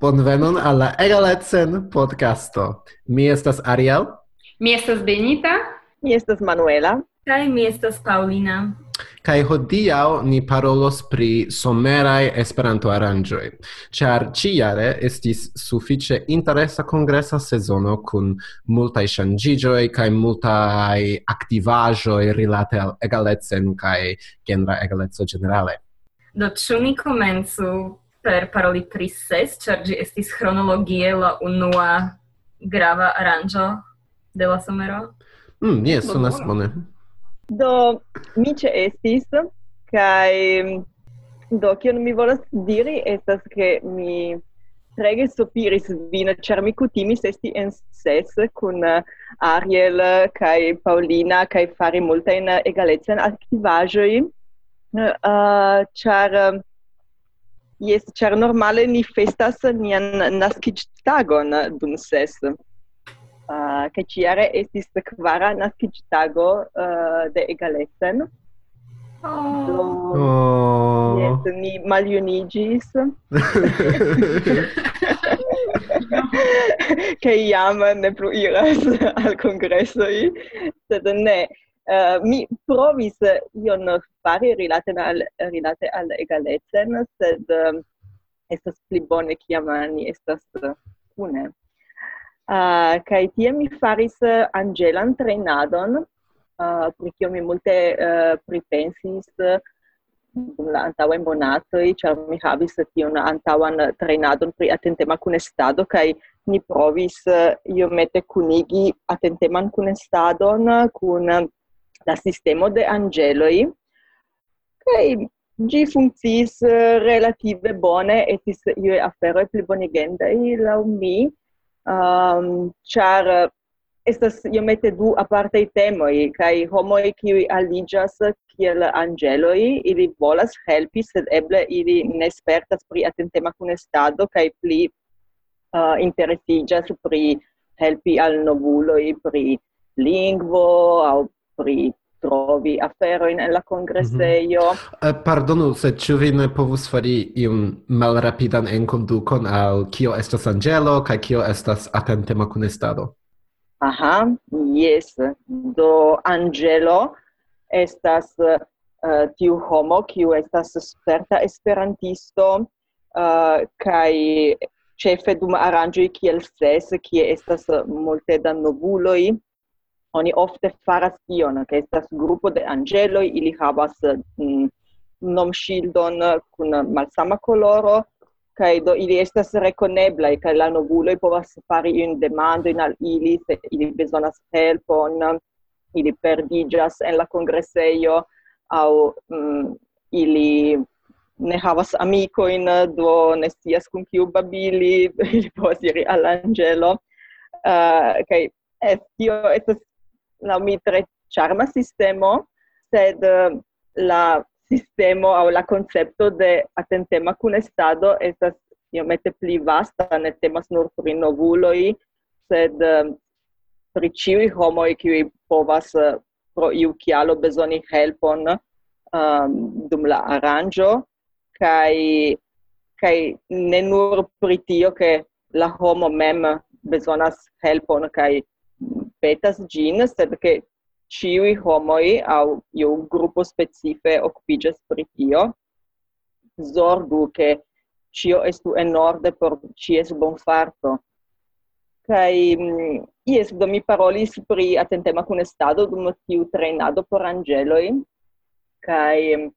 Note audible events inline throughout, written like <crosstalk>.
Bonvenon alla Egalecen podcasto. Mi estas Ariel. Mi estas Benita. Mi estas Manuela. Kai mi estas Paulina. Kai hodiaŭ ni parolos pri someraj Esperanto-aranĝoj, ĉar ĉijare estis sufiĉe interesa kongresa sezono kun multaj ŝanĝiĝoj kaj multaj aktivaĵoj rilate al egalecen kaj genra egaleco ĝenerale. Do ĉu ni komencu per paroli pri ses, char gi estis chronologie la unua grava aranjo de la somero. Mm, jes, sonas bone. Do, mi ce estis, kai do, kion mi volas diri estas che mi trege sopiris vin, char mi cutimis esti en ses kun uh, Ariel kai Paulina kai fari multajn uh, egalecajn aktivaĵojn, uh, ĉar... Uh, Yes, char normale ni festas nian naskiĝtagon dun ses. Uh, kaj ĉiare estis kvara naskiĝtago uh, de Egalecen. Oh. Do, oh. Yes, oh. ni maljuniĝis. <laughs> <laughs> che iam ne plu iras al kongresoj, sed ne, Uh, mi provis ion fari rilate al rilate al egalecen sed eh, uh, estas pli bone kiam ni estas kune. Uh, kaj tie mi faris angelan trenadon uh, pri kio mi multe uh, pripensis dum la antaŭaj monatoj ĉar mi havis tion antaŭan trejnadon pri atentema kunestado kaj ni provis iomete kunigi atenteman kunestadon kun la sistemo de angeloi, kai gi funkciis uh, relative bone, etis io afero pli bonigenda i la mi, um, char uh, estas iomete du temo temoi, kai homoi qui aligas kiel angeloi, ili volas helpi, sed eble ili ne spertas pri atentema kun estado, kai pli uh, interesigas pri helpi al novuloi, pri lingvo, au pri trovi afero in la congresseio. Mm -hmm. uh, eh, pardonu, se ci vi ne povus fari iun malrapidan enkondukon al kio estas angelo kai kio estas atentema kunestado? Aha, yes. Do angelo estas uh, tiu homo kiu estas sperta esperantisto eh, uh, kai ĉefe dum aranjoi kiel ses, kie estas multe da novuloi, oni ofte faras ion, che estas gruppo de angeloi, ili havas mm, nom shieldon eh, kun malsama coloro, kai do ili estas rekonebla e kai la novulo povas fari un demando in al ili se ili bezonas helpon ili perdigas en la congresseio au mm, ili ne havas amico in do ne scias kun kiu babili <laughs> ili povas iri al angelo uh, eh, kai et eh, tio estas la mi tre charma sistemo sed eh, la sistemo au la concepto de atentema kun estado estas iomete pli vasta ne temas nur pri novuloi sed eh, pri ciui homoi qui povas eh, pro iu chialo bezoni helpon um, dum la aranjo kai kai ne nur pri tio che la homo mem bezonas helpon kai petas gin, sed che ciui homoi au iu gruppo specife occupigas pri tio, zorgu che cio estu en orde por cies bonfarto. Kai ies mm, do mi parolis pri atentema kun estado dum tiu treinado por angeloi kai mm,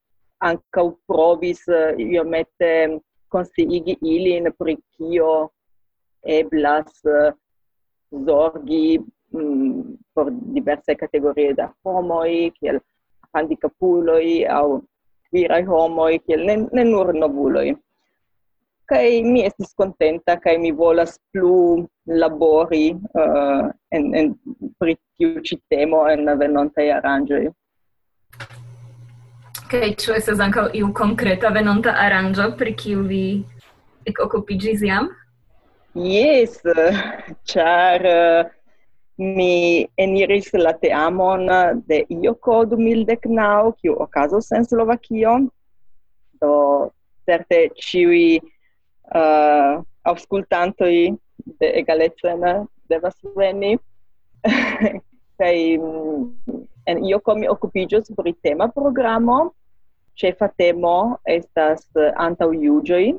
anca provis eh, io mette consiigi mm, in pri kio eblas eh, zorgi mm, por diverse categorie da homoi, kiel handicapuloi au virai homoi, kiel ne, ne nur novuloi. Kai mi estis contenta, kai mi volas plu labori uh, en, en pri tiu ci temo en la venontai arangioi. Kaj ĉu estas ankaŭ iu konkreta venonta aranĝo pri kiu vi ekokupiĝis jam? Yes, <laughs> ĉar uh, mi eniris la teamon de Ioko 2019, kiu okazos en Slovakio. Do certe ciui uh, auscultantoi de Egalecen devas veni. <laughs> Kai mm, en io mi okupiĝos pri tema programo. Ĉefa temo estas antaŭjuĝoj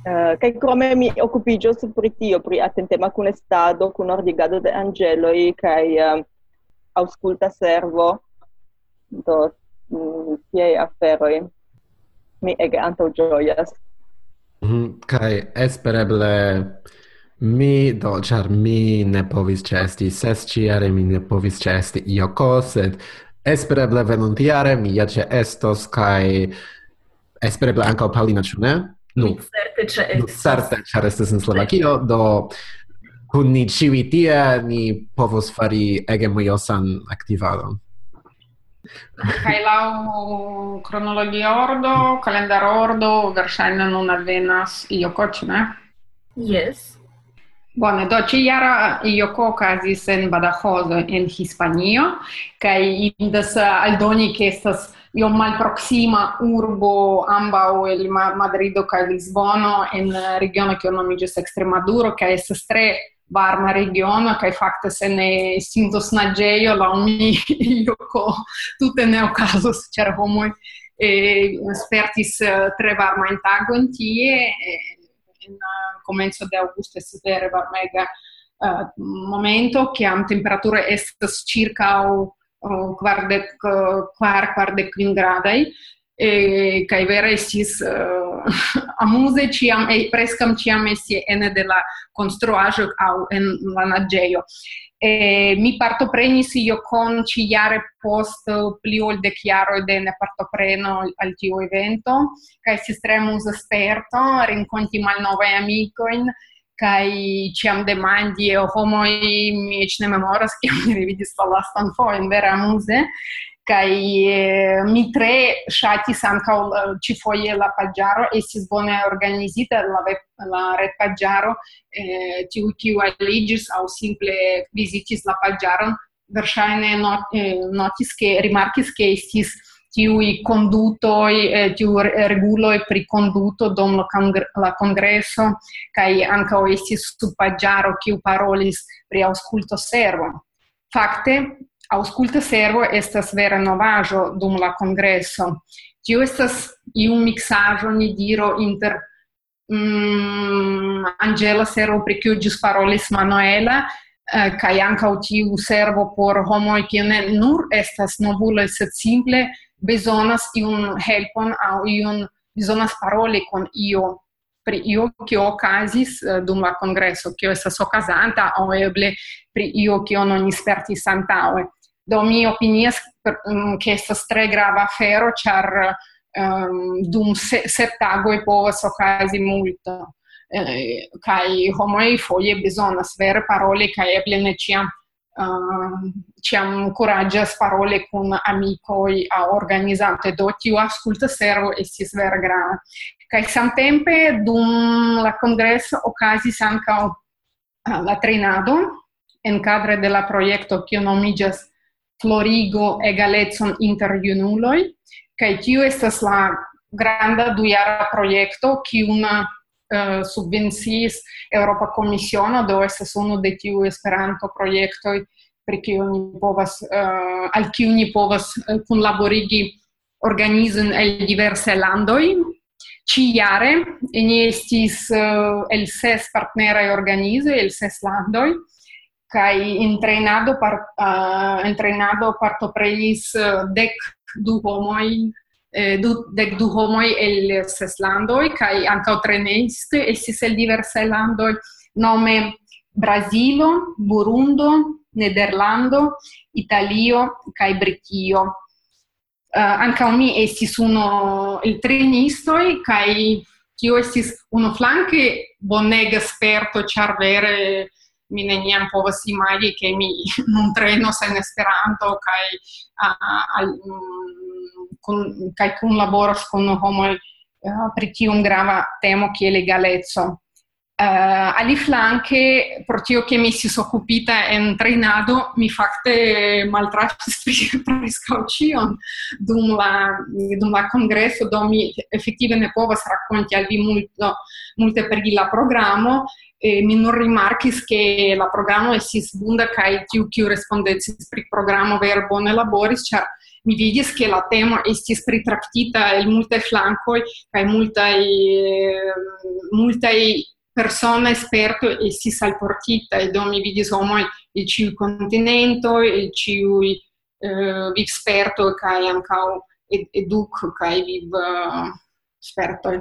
Uh, kai crome mi occupigios pri tio, pri attentema con estado, cun ordigado de angeloi, kai uh, eh, ausculta servo, do mm, tiei aferoi. Mi ege antau gioias. Mm, kai espereble mi, do, char mi ne povis chesti ses ciare, mi ne povis chesti io coset, espereble venuntiare mi ja che estos, kai espereble anca palina, chune? Nu, certe ce estes. Certe ce estes in Slovakio, do kun ni civi tie ni povos fari ege mojosan aktivadon. Kaj lau cronologia ordo, kalendar ordo, verŝajne nun alvenas io ne? Yes. Bone, do ci jara ioko okazis en Badajoz en Hispanio, kaj indas aldoni ke estas io malproxima urbo ambau el Madrido kaj Lisbono en regiono kiu nomiĝas Ekstremaduro kaj estas tre varma regiono kaj fakte se ne sintos naĝejo laŭ mi ioko <laughs> tute ne okazos ĉar homoj e spertis eh, tre varmajn tagojn tie in eh, comenzo de agosto estas vere varmega uh, momento che am temperature estas ĉirkaŭ uh, quardec, uh, quar, quardec quin gradai, e, kai vera estis <laughs> uh, amuse ciam, e, prescam ciam esi ene de la construajo au en la nageio. E, mi parto prenis io con ci iare post pli ol de chiaro de ne parto preno al tio evento, kai si stremus esperto rinconti mal amico in kai ciam demandi o homo mi ne memoras <laughs> che mi vidis la lastan fojon vera muse kai mi tre shati ŝatis ci foje la e si bone organizita la web, la retpaĝaro eh, tiu kiu aliĝis au simple visitis la paggiaro verŝajne not, eh, notis ke rimarkis estis tiui condutoi, eh, tiu reguloi pri conduto dom la, congre la congresso, cae o estis subpagiaro kiu parolis pri ausculto servo. Fakte, ausculto servo estas vera novajo dum la congresso. Tio estas iu mixajo, ni diro, inter mm, Angela servo pri kiu gis parolis Manuela, eh, kai anca tiu servo por homo kiu ne nur estas novuloj sed simple bezonas iun helpon au iun bezonas paroli con io pri io che ocasis eh, dum la congresso che estas casanta o eble pri io che non esperti santaue do mi opinias che mm, estas tre grava afero char um, ehm, dum se, e tagoj povas okazi multo. Eh, kai homoj foje bezonas vere parole kai eble ne ciam Ehm, ci ancoraggias parole con amicoi a organizzate do tiu ascolta servo si vera grava. Kaj samtempe dum la kongreso okazis uh, la trinado en cadre de la projekto kiu Florigo egalecon inter junuloi, kai tiu estas la granda dujara projekto kiun Eh, uh, subvenciis Europa Commissiono, do estas unu de tiu Esperanto projektoj pri kiu ni povas uh, al kiu ni povas eh, uh, kunlaborigi organizon el diversaj landoj ĉiare ni estis uh, el ses partneraj organizoj el ses landoj kaj entrenado par uh, entrenado partoprenis uh, dek du homoj eh, du, dec du homoi el ses landoi, cae ancao tre neiste, estis el diversae landoi, nome Brasilo, Burundo, Nederlando, Italio, cae Britio. Eh, uh, ancao mi estis uno el tre kai cae tio estis uno flanque bonega esperto, char vere mi neniam povas imagi che mi <laughs> non treno sen Esperanto, cae uh, al, um, con, kai kun laboras kun homo uh, eh, pri tiun grava temo che legalezzo. Uh, ali flanke, per tio che mi si occupita en trainado, mi facte maltrafis <laughs> pri prescaucion dum la, dum la congresso, do mi effettive ne povas racconti al vi multo, multe per la programo, e mi non rimarcis che la programo esis bunda, kai tiu, kiu respondencis pri programo ver bone laboris, char mi vidis che la tema estis pritraktita el multaj flankoj kaj multaj ehm, multaj persona esperto si salportita e do mi vidis homoj il ci continente il ci eh, vivspertoj kai ankaŭ ed eduk kaj viv uh, esperto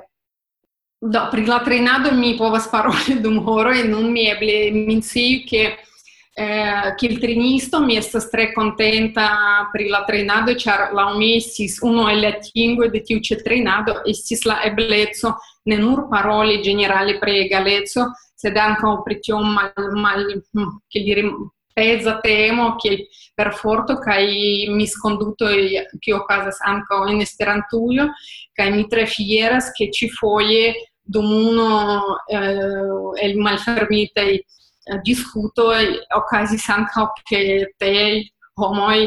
Do, pri la trejnado mi povas paroli dum e non mi eble minciu che che eh, il trinisto mi estas tre contenta pri la treinado, ĉar la mi estis unu el la atingoj de tiu ĉi treinado estis la ebleco ne nur paroli generale pri egaleco, sed anche pri tiom mal, mal hm, che dire, peza temo kiel perforto sconduto che o casas anche in Esperantujo kaj mi tre fieras che ci dum uno eh, el e discutoj okazis ankaŭ per homoj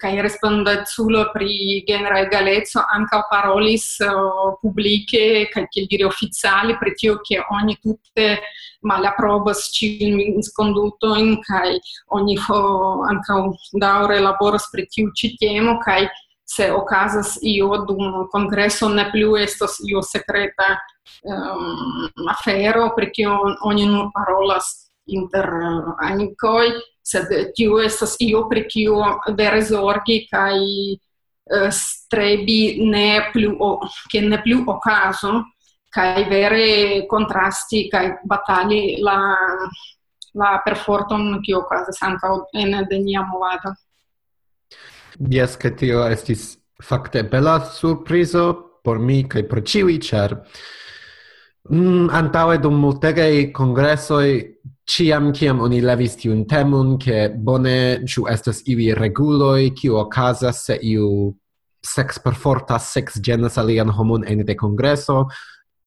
kaj respondeculo pri genera egaleco ankaŭ parolis uh, publike kaj kiel diri oficiale pri tio ke oni tutte malaprobas ĉiujn miskondutojn kaj oni fo ankaŭ daŭre laboras pri tiu ĉi temo kaj se okazas io dum congresso ne plu estos io secreta um, ehm, afero pri tio oni nur parolas inter eh, amicoi, sed tiu estas io pri kiu vere zorgi kaj uh, strebi ne plu o, che ne plu ocaso kai vere contrasti kai batali la la perforton che okazas ankaŭ en de nia movado. Jes, ke tio estis fakte bela surprizo por mi kaj por ĉiuj, ĉar mm, antaŭe dum multegaj kongresoj ciam ciam oni levis tiun temun che bone ciu estas iuj reguloi kiu ocasas se iu sex perfortas sex genas alian homun ene de kongreso.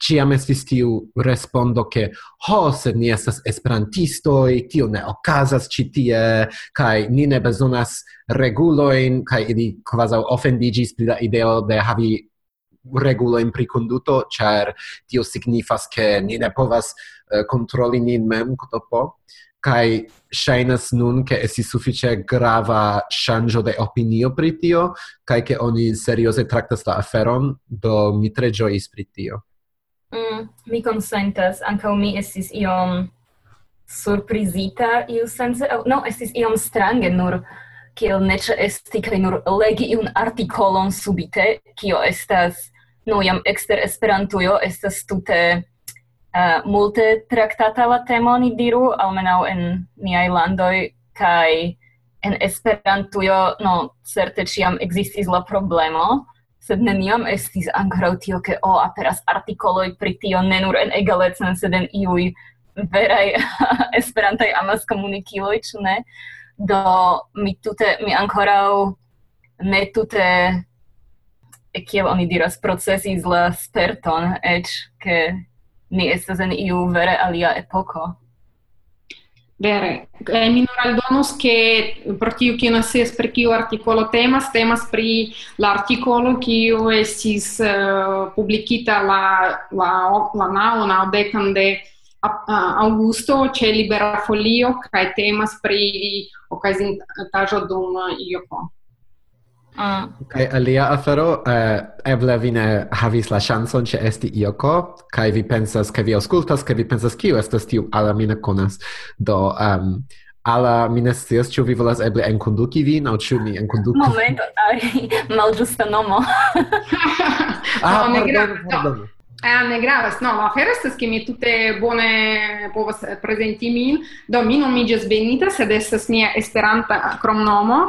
Ciam estis tiu respondo che ho se ni estas esperantistoi tiu ne ocasas citie kaj ni ne bezonas reguloin kaj ili kvazaŭ offendigis pri la ideo de havi regulojn pri preconduto char tio signifas, che ni ne povas eh, uh, kontroli nin mem dopo kai shainas nun ke esi sufiĉe grava shanjo de opinio pri tio kai ke oni serioze traktas la aferon do mi tre ĝojis pri tio. Mm, mi consentas. Ankaŭ mi esis iom surprizita iu sense aŭ no esis iom strange nur kiel ne ĉeesti kaj nur legi iun artikolon subite kio estas nu jam ekster Esperantujo estas tute uh, multe traktata la temo ni diru almenaŭ en niaj landoj kaj en Esperantujo no certe ĉiam ekzistis la problemo sed neniam estis ankoraŭ tio ke o oh, aperas artikoloj pri tio ne nur en egalecen sed en iuj veraj <laughs> esperantaj amas komunikiloj ĉu ne? Do mi tute mi ankoraŭ ne tute kiel oni diras procesis la sperton et ke ni estas en iu vere alia epoko. Vere, eh, mi nur aldonus che pro tiu che nasces per kiu articolo temas, temas pri l'articolo che kiu estis uh, publikita la la la nao na decan de uh, Augusto ce Libera Folio kai temas pri okazintaĵo dum Ioko. Ah. Kaj alia afero, eh, eble vi ne havis la ŝancon ĉe esti ioko, kaj vi pensas, ke vi aŭskultas, ke vi pensas, kiu estas tiu, ala mi ne konas. Do, um, ala mi ne scias, ĉu vi volas eble enkonduki vin, aŭ ĉu mi enkonduku? Momento, <laughs> malĝusta nomo. <laughs> ah, no, pardon, pardon. Eh, ne gravas, no, la afero estas ke mi tute bone povas prezenti min, do mi nomiĝas Benita, sed estas mia esperanta kromnomo,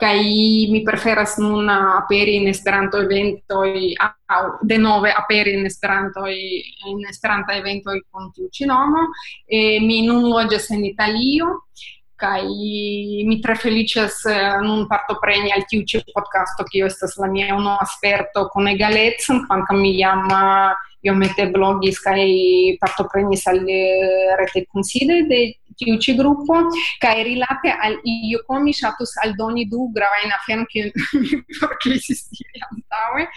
kai mi preferas nun aperi in Esperanto eventoi au de nove aperi in Esperanto in Esperanto evento con tiu cinomo e mi nun loĝas en Italio kai mi tre felices eh, nun parto preni al tiu ĉi podcasto kiu estas la mia uno sperto kun egalecon kvankam mi jam eh, iomete blogis parto partoprenis al eh, rete conside de tiu ĉi grupo kaj rilate al io mi ŝatus aldoni du gravajn aferon che <laughs> mi forgesis diri antaŭe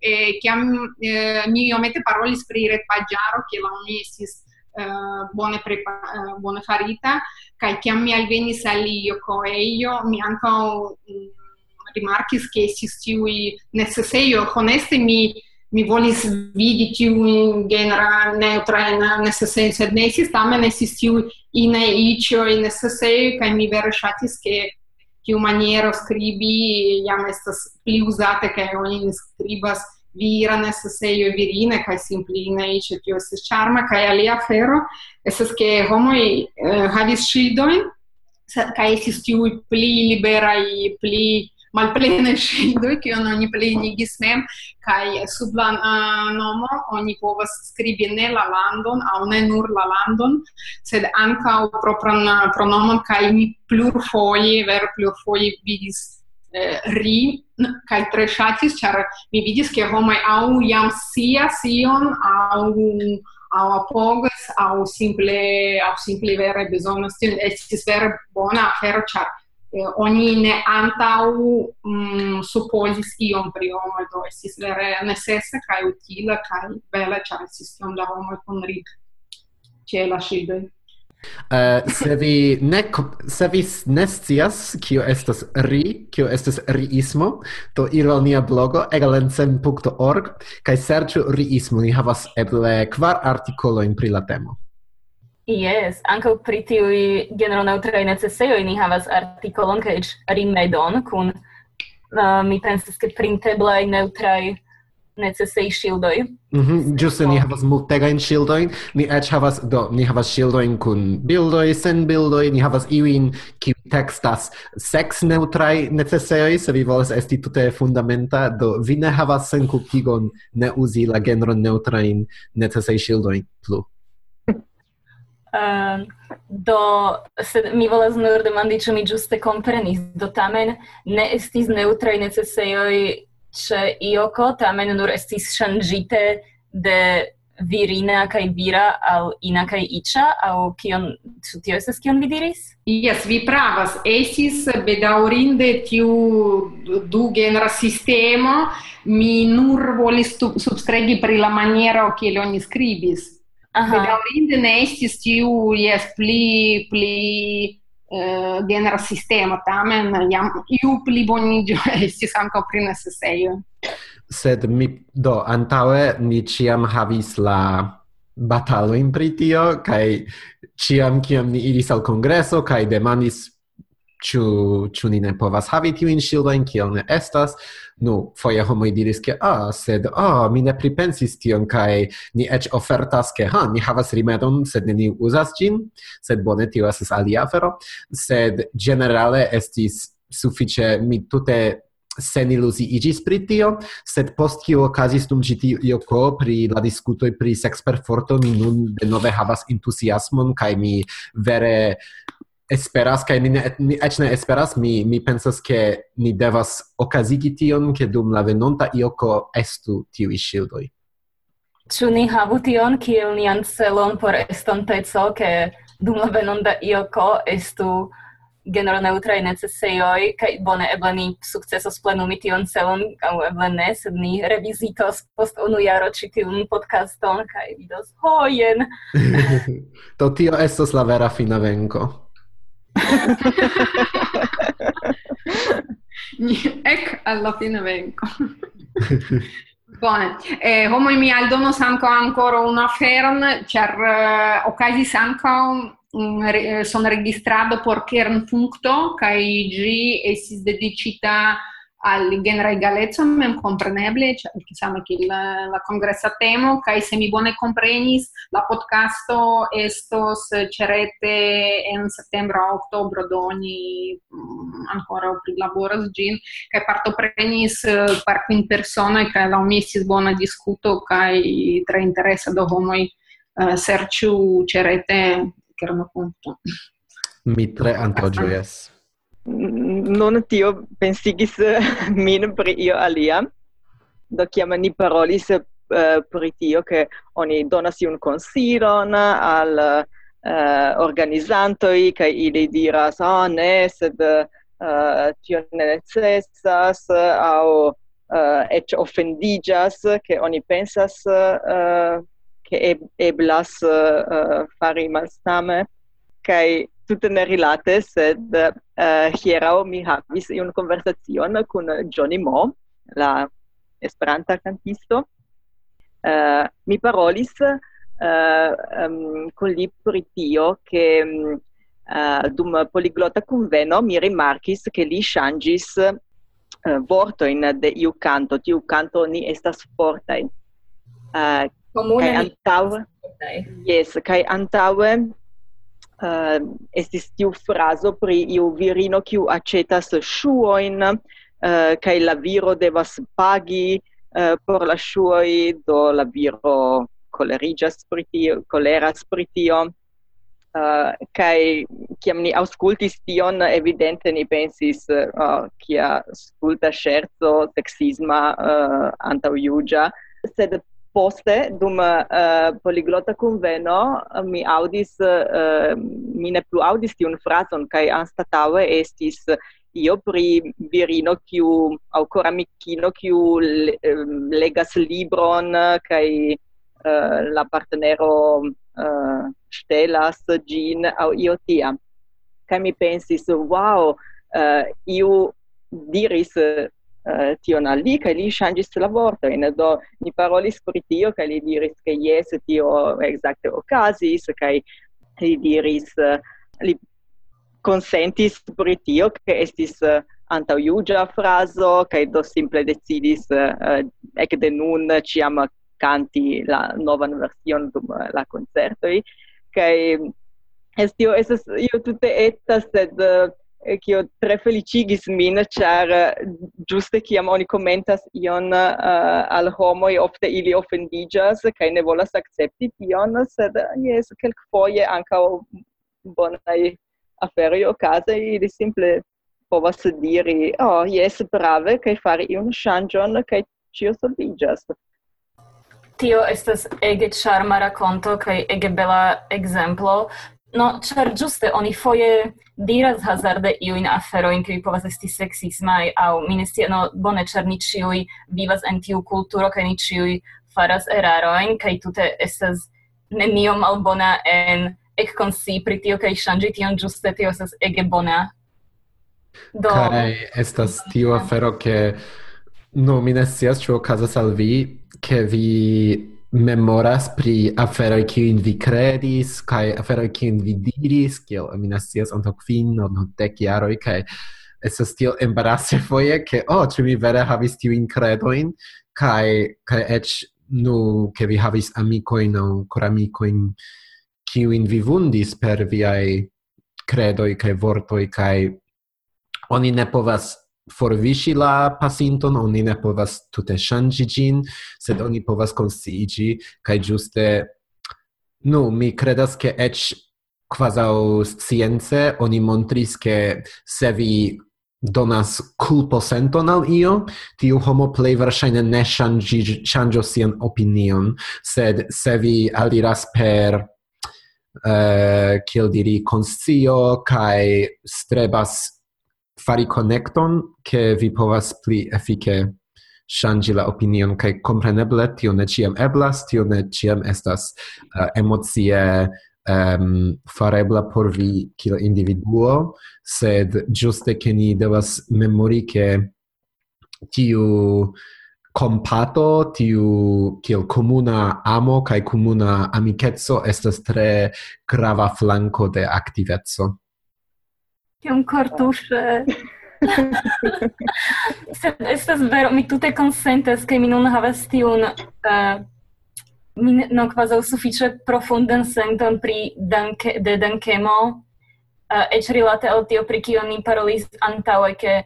eh, kiam eh, mi iomete parolis pri retpaĝaro kiel oni estis Uh, bone prepa uh, bone farita kai che mi alvenis al io co eio mi anche mm, rimarkis ke che tiuj necesejo honeste mi mi volis vidi tiun genera neutrain necessei, sed ne estis tamen estis tiu icio in necessei, kai mi vere shatis che tiu maniero scribi jam estas pli usate, kai oni scribas vira necesseio virine, kai simpli in icio tiu estis charma, kai alia fero, esas che homoi uh, eh, havis shildoin, sed kai estis tiu pli liberai, pli malplenaj ŝildoj, kion oni plenigis mem, kaj sub la uh, nomo oni povas skribi ne la landon aŭ ne nur la landon, sed ankaŭ propran pronomon kaj mi plurfoje, vere plurfoje vidis eh, ri kaj tre ŝatis, ĉar mi vidis ke homoj aŭ jam scias ion aŭ au apogas au simple au simple vere bezonas tion estis vere bona afero char Eh, oni ne antau mm, supposis iom pri homo do estis vere necessa kai utila kai bela ĉar estis tiom da homo kun rig ĉe la ŝildoj. Uh, se vi ne se vi ne scias kio estas ri kio estas riismo to iru al nia blogo egalencem.org kaj serĉu riismo. Ni havas eble kvar artikolojn pri la temo. Yes, ankaŭ pri tiuj genro-neŭtraj necesejoj ni havas artikolon kaj rimedon kun uh, mi pensas ke printeblaj neutrai necesaj shieldoj. Mhm, mm ĝuste ni havas multegajn shieldojn, ni eĉ havas do, ni havas shieldojn kun bildoj, sen bildoj, ni havas iuin kiu tekstas sex neutrai necesejoj, se vi volas esti tute fundamenta, do vi ne havas senkulpigon ne uzi la genron neŭtrajn necesaj shieldojn plu. Uh, do se mi volas nur demandi ĉu mi ĝuste komprenis. Do tamen ne estis neutraj necesejoj ĉe ioko. Tamen nur estis ŝanĝite de virina kaj vira al ina kaj iĉa. Aŭ kion ĉu tio estas kion vi diris? Jes vi pravas. Estis bedaurinde tiu du genera sistemo. Mi nur volis subskregi pri la maniero kiel oni skribis. Bedaurinde ne estis tiu jes pli pli uh, genera sistema tamen jam iu pli bonigio <laughs> estis anca pri necesejo. Sed mi do antaue ni ciam havis la batalo in pritio, kai ciam ciam ni iris al congresso, kai demandis Ĉu ĉu ni ne povas havi tiujn ŝildojn kiel ne estas? Nu, foje homoj diris ke ah, sed ah, mi ne pripensis tion kaj ni eĉ ofertas ke ha, ni havas rimedon, sed neniu uzas ĝin, sed bone tio estas alia afero, sed ĝenerale estis sufiĉe mi tute sen iluziigis pri tio, sed post kio okazis dum ĉi tio ko pri la diskutoj pri seksperforto, mi nun denove havas entusiasmon kaj mi vere esperas kaj ni ni eĉ ne esperas mi mi pensas ke ni devas okazigi tion ke dum la venonta ioko estu tiuj ŝildoj. Ĉu ni havu tion kiel nian celon por estonteco ke dum la venonta ioko estu genroneutraj necesejoj kaj bone eble ni sukcesos plenumi tion celon aŭ eble ne sed ni revizitos post unu jaro ĉi tiun podcaston kaj vidos ho jen! <laughs> <laughs> Do tio estos la vera fina venko. Ec alla fine vengo. Bone. Eh, homo mi aldonos sanco ancora una fern, ĉar uh, okazis ankaŭ um, re, sonregistrado por Kernpunkto kaj ĝi estis dediĉita al genere galezzo mem compreneble, cioè che same che la, la congressa temo, kai se mi bone comprenis, la podcasto estos cerete en settembre ottobre doni um, mm, ancora pri laboras gin, kai partoprenis uh, eh, par quin persona kai la umistis bona discuto, kai tre interesa do homoi uh, serciu cerete kerno punto. Mi tre antoĝojas non tio pensigis eh, <laughs> min pri io alia. Do chiama ni parolis uh, pri tio che oni donas iun consiron al uh, organizantoi che ili diras ah oh, ne sed uh, tio ne necessas au uh, et offendigas che oni pensas uh, che eb eblas uh, fari malstame kai tutte ne rilate, sed eh, uh, hierau mi havis iun conversacion con Johnny Mo, la esperanta cantisto. Uh, eh, mi parolis eh, uh, um, con li pritio che che uh, dum poliglota conveno mi rimarkis che li shangis uh, vorto in de iu canto, tiu canto ni estas fortai. Uh, Comune. Kai antaŭe. Yes, kai antaŭe uh, estis tiu fraso pri iu virino kiu acetas ŝuojn uh, kaj la viro devas pagi uh, por la ŝuoj do la viro koleriĝas pri tio koleras pri tio. Eh, uh, kai kiam ni auscultis tion evidente ni pensis uh, kia stulta scherzo sexisma uh, antaujugia sed poste dum uh, poliglota conveno eh, mi audis uh, eh, mi ne plu audis tiun frason kai anstataue estis io pri virino kiu ancora amikino kiu legas libron kai uh, la partnero uh, stelas gin au io tia kai mi pensis wow uh, io diris eh, tion al li, kaj li ŝanĝis la vortojn, do ni parolis pri tio, kaj li diris, ke jes, tio ekzakte okazis, kaj li diris, eh, li consentis pri tio, che estis uh, antaŭjuĝa frazo, kaj do simple decidis uh, ekde nun ĉiam kanti la novan version dum uh, la koncertoj, kaj estio estas io tute etas sed uh, e kio tre felicigis min, char giuste che oni commentas ion uh, al homoi, ofte ili offendigas, che ne volas accepti tion, sed yes quel foie anca bonai aferi ocase, ili simple povas diri, oh, yes brave, cae fari shanjon che cae cio solvigas. Tio estas ege charma racconto kai ege bela exemplo No, char giuste oni foje diras hazarde iu in afero in cui povas esti sexismai au minestia, no, bone, char ni ciui vivas en tiu culturo, kai ni ciui faras eraroin, kai tute estas nenio malbona en ec consi pri tio, kai shangi tion giuste, tio estas ege bona. Do... Kai estas tiu afero, ke... no, minestias, ciu casas al vi, che vi memoras pri afero ki in vi credis kai afero ki in vi diris kiel mi ne scias no kvin aŭ dek kai es estas tiel embarase foje ke oh tu mi vere havis tiujn credoin kai kai ech nu ke vi havis amikojn in ki in vi vundis per viaj credoi kai vortoi kai oni ne povas forviŝi la pasinton, oni ne povas tute shangi gin, sed oni povas consigi kai giuste nu mi credas che ec quasau science oni montris che se vi donas culpo senton al io, tiu homo plei versaine ne changio sian opinion, sed se vi aliras per eh, kiel diri, conscio, kai strebas fari connecton che vi povas pli efike shangi la opinion kai compreneble tio ne ciam eblas tio ne ciam estas uh, emocie um, farebla por vi kiel individuo sed giuste che ni devas memori ke tiu compato tiu kiel comuna amo kai comuna amicetso estas tre grava flanco de activezzo Kiam kortuŝe. <laughs> Sed estas vero, mi tute konsentas, ke mi nun havas tiun uh, mi non kvazaŭ sufiĉe profunden senton pri danke, de dankemo, eh, uh, ec rilate al tio, pri kio ni parolis antaue, ke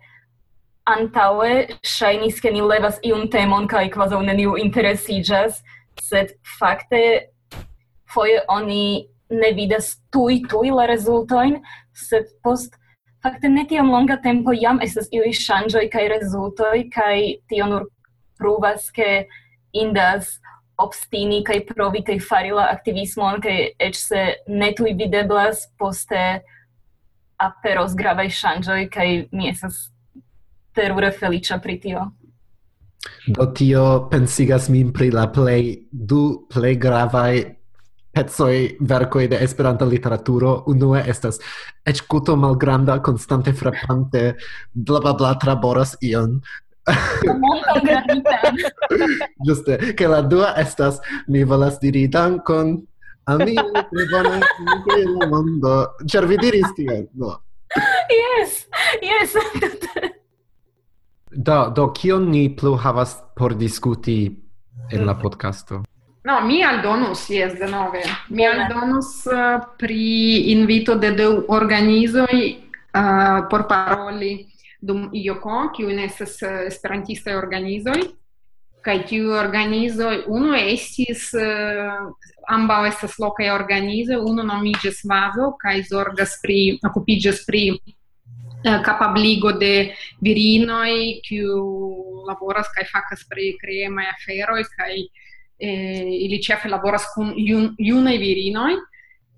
antaue shainis, ke ni levas iun temon kai kvazaŭ neniu interesiĝas, sed fakte foje oni ne vidas tui tui la rezultoin, sed post fakte ne tiom longa tempo jam estas iuj ŝanĝoj kaj rezultoj kaj tio nur pruvas ke indas obstini kaj provi kaj fari la aktivismon kaj eĉ se ne tuj videblas poste aperos gravaj ŝanĝoj kaj mi estas terure feliĉa pri tio. Do tio pensigas min pri la plej du plej gravaj pezoi vercoi de Esperanta literaturo unue estas ec cuto malgranda constante frappante bla bla bla traboras ion Juste, <laughs> che la dua estas mi volas diri dankon al mi tre bonan la mondo. cer vi diris tion, no. Yes, yes. do, do, kion ni plu havas por diskuti en la podcasto? No, mi aldonus, yes, de nove. Mi aldonus uh, pri invito de de organizoj uh, por paroli dum IOCO, kiuj estas uh, esperantistaj organizoj, kai tiu organizoj, unu estis, uh, amba estas lokaj organizoj, unu nomiges Vazo kai zorgas pri, okupiĝas pri uh, capabligo de virinoj, kiu laboras kai fakas pri kreemaj aferoj kai eh, ili ĉefe laboras kun jun, junaj virinoj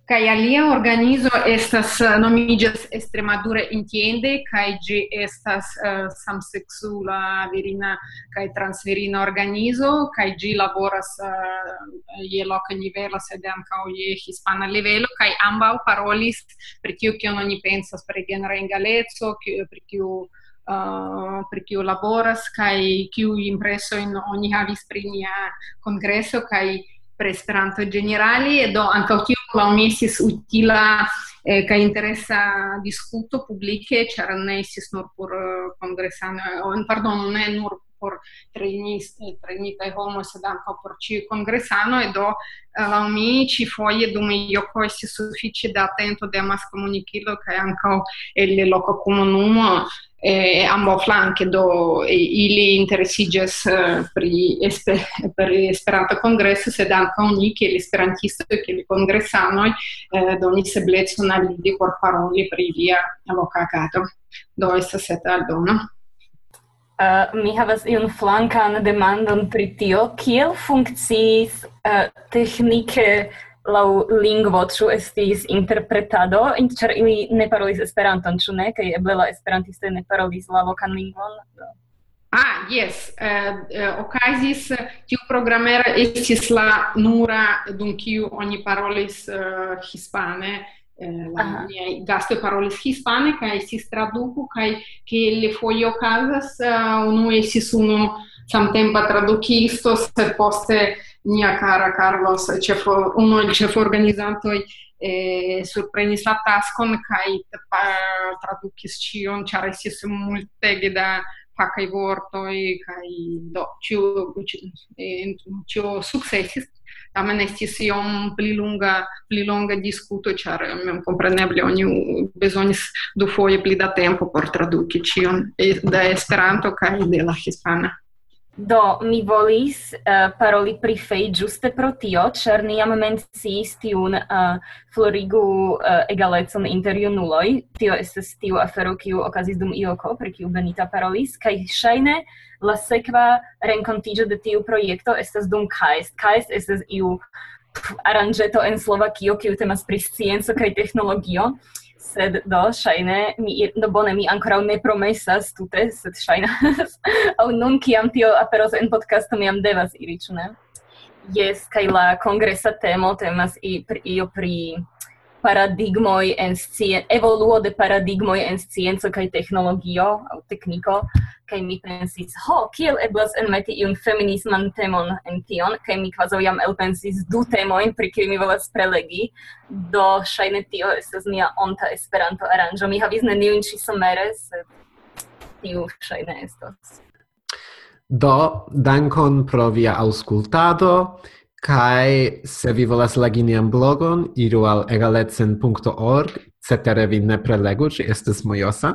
kaj alia organizo estas eh, nomiĝas Extremadura Entiende kaj ĝi estas uh, samseksula virina kaj transvirina organizo kaj ĝi laboras uh, je loka nivelo sed ankaŭ je hispana nivelo kaj ambaŭ parolis pri tio kion oni pensas pri genera egaleco pri kiu Ah, uh, per kiu laboras kaj kiu impreso in oni havis pri nia kongreso kaj per Esperanto generali do ankaŭ tio la unesis utila eh, kaj interesa diskuto publike ĉar ne estis nur por eh, kongresanoj pardon ne nur por trainis eh, trainita homo sed ankaŭ por ĉiu e do eh, la mi ci foje dum io kosti sufiĉe da atento de mas comunicilo kaj ankaŭ el loko komunumo eh, ambo flanke do eh, ili interesiĝas eh, pri esper, per Esperanto kongreso sed ankaŭ ni kiel esperantistoj kiel kongresanoj eh, donis eblecon al ili por paroli pri ilia loka agado do estas eta aldono. Uh, mi havas iun flankan demandon pri tio, kiel funkciis uh, tehnike lau lingvo ĉu estis interpretado inter ili ne parolis Esperanton ĉu ne kaj eble la esperantisto ne parolis la lokan lingvon. Ah, yes. Uh, okazis tiu programera estis la nura dum kiu oni parolis uh, hispane la mia gasto parolis hispane kaj estis traduco kaj ke le fojo okazas uh, unu estis unu samtempa tradukisto sed poste mia cara Carlos, cefo, uno il cefo organizanto e surprenis la taskon kaj tradukis ĉion, ĉar estis multege da fakaj vortoj kaj do ciu ciu sukcesis. Tamen estis iom pli lunga pli longa discuto diskuto, ĉar memkompreneble oni bezonis dufoje pli da tempo por traduki ĉion da Esperanto kai de la hispana. Do, mi volis uh, paroli pri fei giuste pro tio, cer niam menciis tiun uh, florigu uh, egalecon inter junuloi. Tio estes tiu afero, kiu okazis dum ioko, pri kiu Benita parolis, kai shaine la sekva renkontigio de tiu projekto estes dum KAEST. KAEST estes iu aranjeto en Slovakio, kiu temas pri scienco kai technologio, sed do shaine mi do bone mi ancora ne promesas tute, sed shaina <laughs> au nun kiam tio aperos en podcasto mi devas iri, ĉu ne? Jes, kaj la kongresa temo temas i pri io pri paradigmoi en scien evoluo de paradigmoi en scienco kaj teknologio aŭ tekniko kaj mi pensis ho kiel eblas enmeti iun feminisman temon en tion? Kaj mi kvazaŭ jam elpensis du temojn pri kiuj mi volas prelegi. Do ŝajne tio estas mia onta Esperanto aranĝo mi havis neniujn ĉi-somere sed tiu ŝajne estas Do, dankon pro via auscultado. Kai se vi volas legi nian blogon, iru al egalecen.org, cetere vi ne prelegu, ci estes mojosa.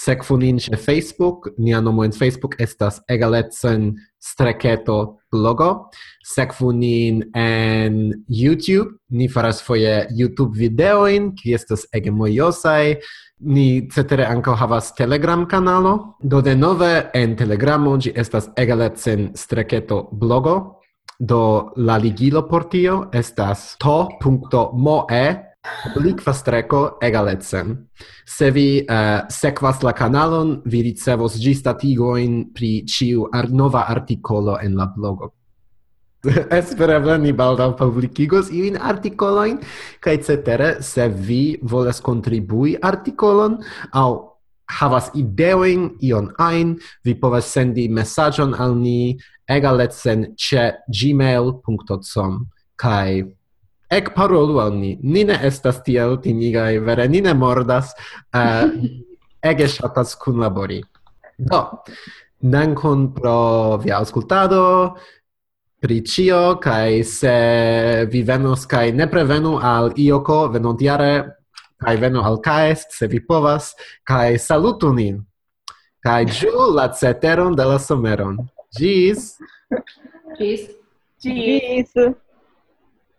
Sekvu nin ce Facebook, nia nomo in Facebook estas egalecen streketo blogo. Sekvu nin en YouTube, ni faras foje YouTube videoin, ki estas ege mojosai. Ni cetere anko havas Telegram kanalo, do denove en Telegramo ci estas egalecen streketo blogo, Do la ligilo por tio estas to.moe Obliqua streco egalecen. Se vi eh, uh, sekvas la kanalon, vi ricevos gistatigoin pri ĉiu ar nova artikolo en la blogo. <laughs> Espereble ni baldaŭ publikigos iujn artikolojn kaj cetere se vi volas kontribui artikolon aŭ havas ideoin ion ein, vi povas sendi mesaĝon al ni egalecen ĉe gmail.com kaj ec parolu al ni. Ni ne estas tiel timigaj, vere ni ne mordas. Uh, <laughs> ege shatas kun labori. Do, dankon pro via aŭskultado pri cio, kaj se vi venos kaj ne prevenu al Ioko venontiare, kai venu al kaest se vi povas, kai salutu nin, kai giu la ceteron de la someron. Gis! Gis! Gis! Gis!